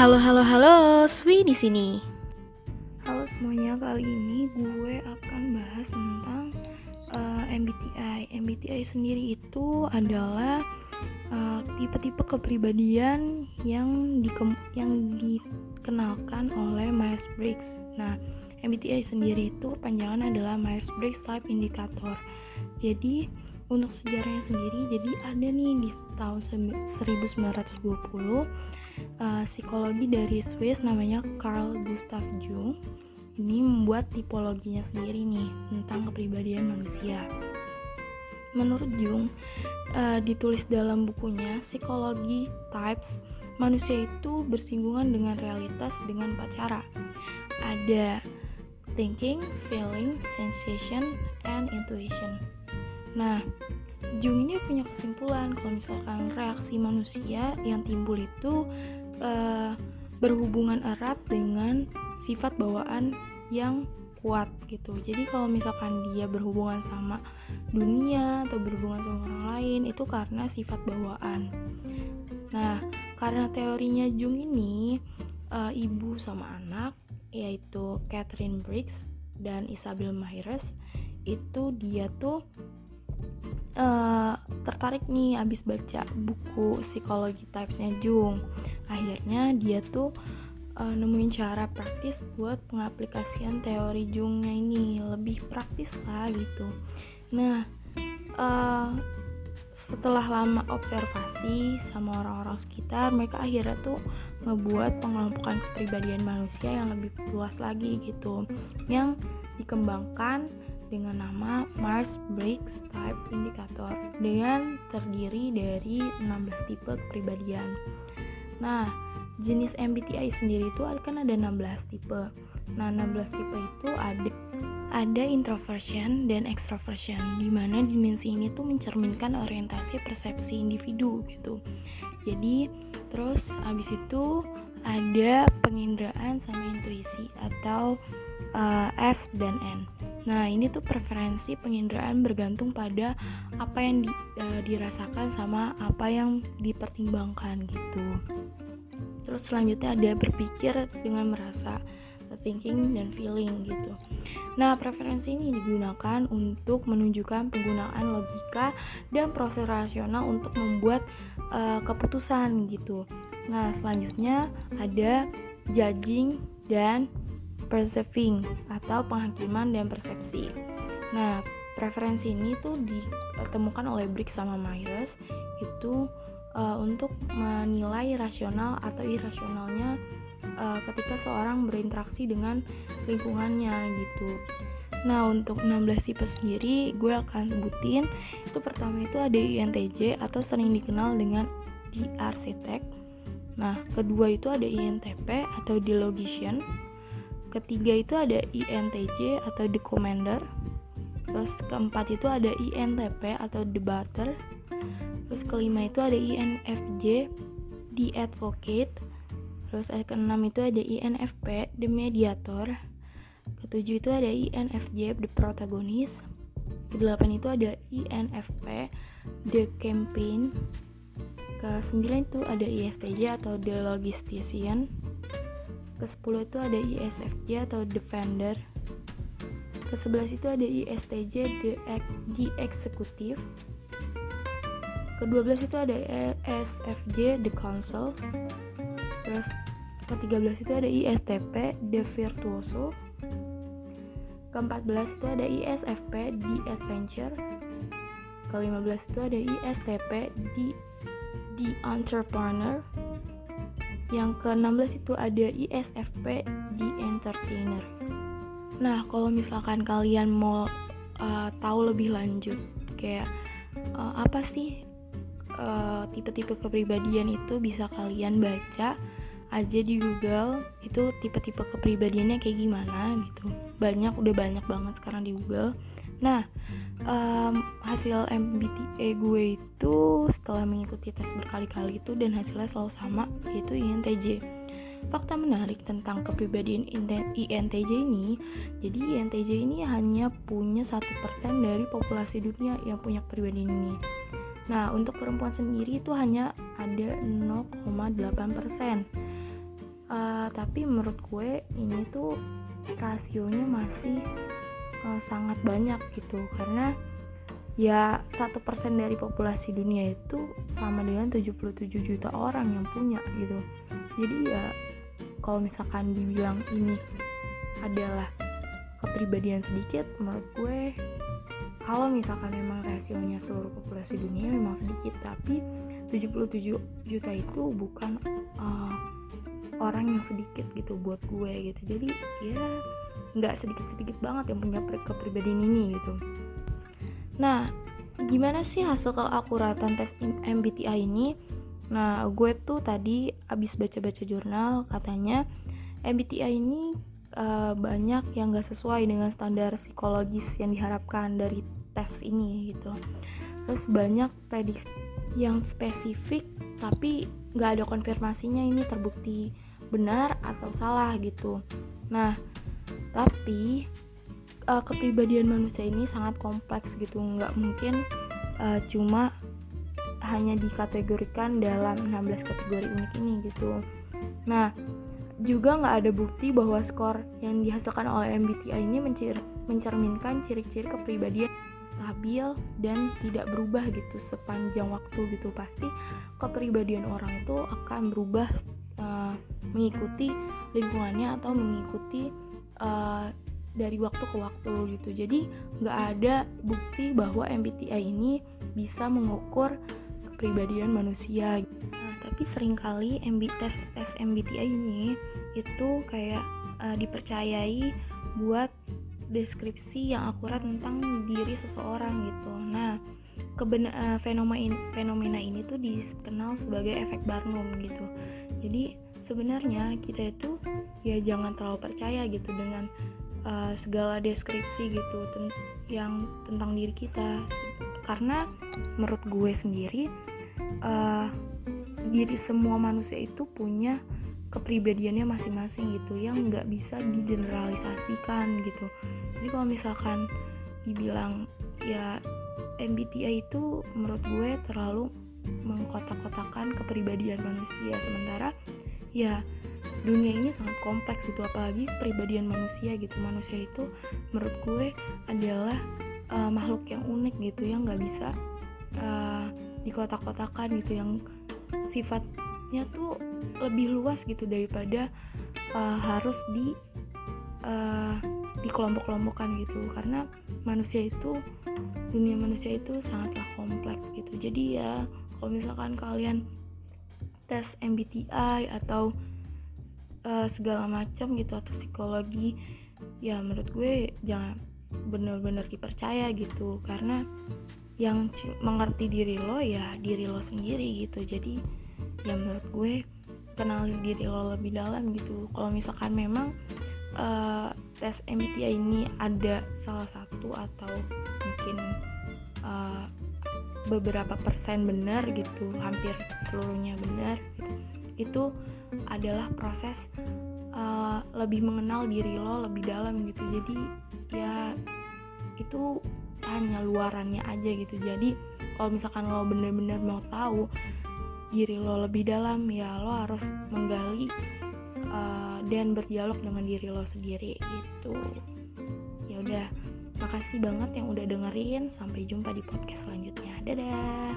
Halo halo halo, Swi di sini. Halo semuanya, kali ini gue akan bahas tentang uh, MBTI. MBTI sendiri itu adalah uh, tipe-tipe kepribadian yang dikem yang dikenalkan oleh Myers-Briggs. Nah, MBTI sendiri itu panjangan adalah Myers-Briggs Type Indicator. Jadi untuk sejarahnya sendiri, jadi ada nih di tahun 1920 uh, psikologi dari Swiss namanya Carl Gustav Jung ini membuat tipologinya sendiri nih tentang kepribadian manusia. Menurut Jung, uh, ditulis dalam bukunya Psikologi Types, manusia itu bersinggungan dengan realitas dengan empat cara. Ada thinking, feeling, sensation, and intuition. Nah, Jung ini punya kesimpulan kalau misalkan reaksi manusia yang timbul itu uh, berhubungan erat dengan sifat bawaan yang kuat gitu. Jadi kalau misalkan dia berhubungan sama dunia atau berhubungan sama orang lain itu karena sifat bawaan. Nah, karena teorinya Jung ini uh, ibu sama anak yaitu Catherine Briggs dan Isabel Myers itu dia tuh uh, tertarik nih abis baca buku psikologi typesnya Jung. Akhirnya dia tuh uh, nemuin cara praktis buat pengaplikasian teori Jungnya ini. Lebih praktis lah gitu. Nah uh, setelah lama observasi sama orang-orang sekitar mereka akhirnya tuh ngebuat pengelompokan kepribadian manusia yang lebih luas lagi gitu. Yang dikembangkan dengan nama Mars Briggs Type Indicator dengan terdiri dari 16 tipe kepribadian. Nah, jenis MBTI sendiri itu kan ada 16 tipe. Nah, 16 tipe itu ada ada introversion dan extroversion di mana dimensi ini tuh mencerminkan orientasi persepsi individu gitu. Jadi, terus abis itu ada penginderaan sama intuisi atau uh, S dan N. Nah, ini tuh preferensi penginderaan bergantung pada apa yang di, uh, dirasakan sama apa yang dipertimbangkan gitu. Terus selanjutnya ada berpikir dengan merasa thinking dan feeling gitu. Nah, preferensi ini digunakan untuk menunjukkan penggunaan logika dan proses rasional untuk membuat uh, keputusan gitu. Nah, selanjutnya ada judging dan perceiving atau penghakiman dan persepsi. Nah, preferensi ini tuh ditemukan oleh Briggs sama Myers itu uh, untuk menilai rasional atau irasionalnya uh, ketika seorang berinteraksi dengan lingkungannya gitu. Nah, untuk 16 tipe sendiri gue akan sebutin. Itu pertama itu ada INTJ atau sering dikenal dengan di arsitek. Nah, kedua itu ada INTP atau the logician ketiga itu ada INTJ atau the commander. Terus keempat itu ada INTP atau debater terus kelima itu ada INFJ the advocate. Terus keenam itu ada INFP the mediator. Ketujuh itu ada INFJ the protagonist. Kedelapan itu ada INFP the campaign. Ke sembilan itu ada ISTJ atau the logistician ke-10 itu ada ISFJ atau Defender. Ke-11 itu ada ISTJ the, the Executive. Ke-12 itu ada ESFJ the Council. Terus ke-13 itu ada ISTP the Virtuoso. Ke-14 itu ada ISFP the Adventure. Ke-15 itu ada ISTP the the Entrepreneur yang ke-16 itu ada ISFP di entertainer. Nah, kalau misalkan kalian mau uh, tahu lebih lanjut kayak uh, apa sih uh, tipe-tipe kepribadian itu bisa kalian baca aja di Google itu tipe-tipe kepribadiannya kayak gimana gitu. Banyak udah banyak banget sekarang di Google. Nah, um, hasil MBTI gue itu setelah mengikuti tes berkali-kali itu dan hasilnya selalu sama yaitu INTJ. Fakta menarik tentang kepribadian INTJ ini, jadi INTJ ini hanya punya satu persen dari populasi dunia yang punya kepribadian ini. Nah, untuk perempuan sendiri itu hanya ada 0,8 persen. uh, tapi menurut gue ini tuh rasionya masih uh, sangat banyak gitu. Karena ya satu persen dari populasi dunia itu sama dengan 77 juta orang yang punya gitu. Jadi ya kalau misalkan dibilang ini adalah kepribadian sedikit menurut gue kalau misalkan memang rasionya seluruh populasi dunia memang sedikit tapi 77 juta itu bukan uh, orang yang sedikit gitu buat gue gitu. Jadi ya nggak sedikit-sedikit banget yang punya kepribadian ini gitu Nah, gimana sih hasil keakuratan tes MBTI ini? Nah, gue tuh tadi abis baca-baca jurnal katanya MBTI ini uh, banyak yang gak sesuai dengan standar psikologis yang diharapkan dari tes ini gitu. Terus banyak prediksi yang spesifik tapi gak ada konfirmasinya ini terbukti benar atau salah gitu. Nah, tapi uh, kepribadian manusia ini sangat kompleks gitu. Nggak mungkin uh, cuma hanya dikategorikan dalam 16 kategori unik ini gitu. Nah juga nggak ada bukti bahwa skor yang dihasilkan oleh MBTI ini mencerminkan ciri-ciri kepribadian stabil dan tidak berubah gitu sepanjang waktu gitu. Pasti kepribadian orang itu akan berubah uh, mengikuti lingkungannya atau mengikuti uh, dari waktu ke waktu gitu. Jadi nggak ada bukti bahwa MBTI ini bisa mengukur kepribadian manusia. Nah tapi sering kali MB tes tes MBTI ini itu kayak uh, dipercayai buat deskripsi yang akurat tentang diri seseorang gitu. Nah keben uh, fenomena in fenomena ini tuh dikenal sebagai efek Barnum gitu. Jadi sebenarnya kita itu ya jangan terlalu percaya gitu dengan uh, segala deskripsi gitu ten yang tentang diri kita. Karena menurut gue sendiri uh, diri semua manusia itu punya kepribadiannya masing-masing gitu yang nggak bisa digeneralisasikan gitu. Jadi kalau misalkan dibilang ya MBTI itu menurut gue terlalu mengkotak-kotakan kepribadian manusia. Sementara ya dunia ini sangat kompleks gitu apalagi kepribadian manusia gitu. Manusia itu menurut gue adalah uh, makhluk yang unik gitu yang nggak bisa uh, dikotak-kotakan gitu yang sifatnya tuh lebih luas gitu daripada uh, harus di uh, dikelompok-kelompokkan gitu. Karena manusia itu dunia manusia itu sangatlah kompleks gitu. Jadi ya kalau misalkan kalian tes MBTI atau uh, segala macam gitu atau psikologi ya menurut gue jangan bener-bener dipercaya gitu. Karena yang mengerti diri lo ya diri lo sendiri gitu. Jadi ya menurut gue kenali diri lo lebih dalam gitu. Kalau misalkan memang uh, tes MBTI ini ada salah satu atau mungkin uh, beberapa persen benar gitu hampir seluruhnya benar gitu. Itu adalah proses uh, lebih mengenal diri lo lebih dalam gitu. Jadi ya itu hanya luarannya aja gitu. Jadi kalau misalkan lo bener-bener mau tahu diri lo lebih dalam ya lo harus menggali uh, dan berdialog dengan diri lo sendiri gitu. Ya udah Makasih banget yang udah dengerin. Sampai jumpa di podcast selanjutnya. Dadah.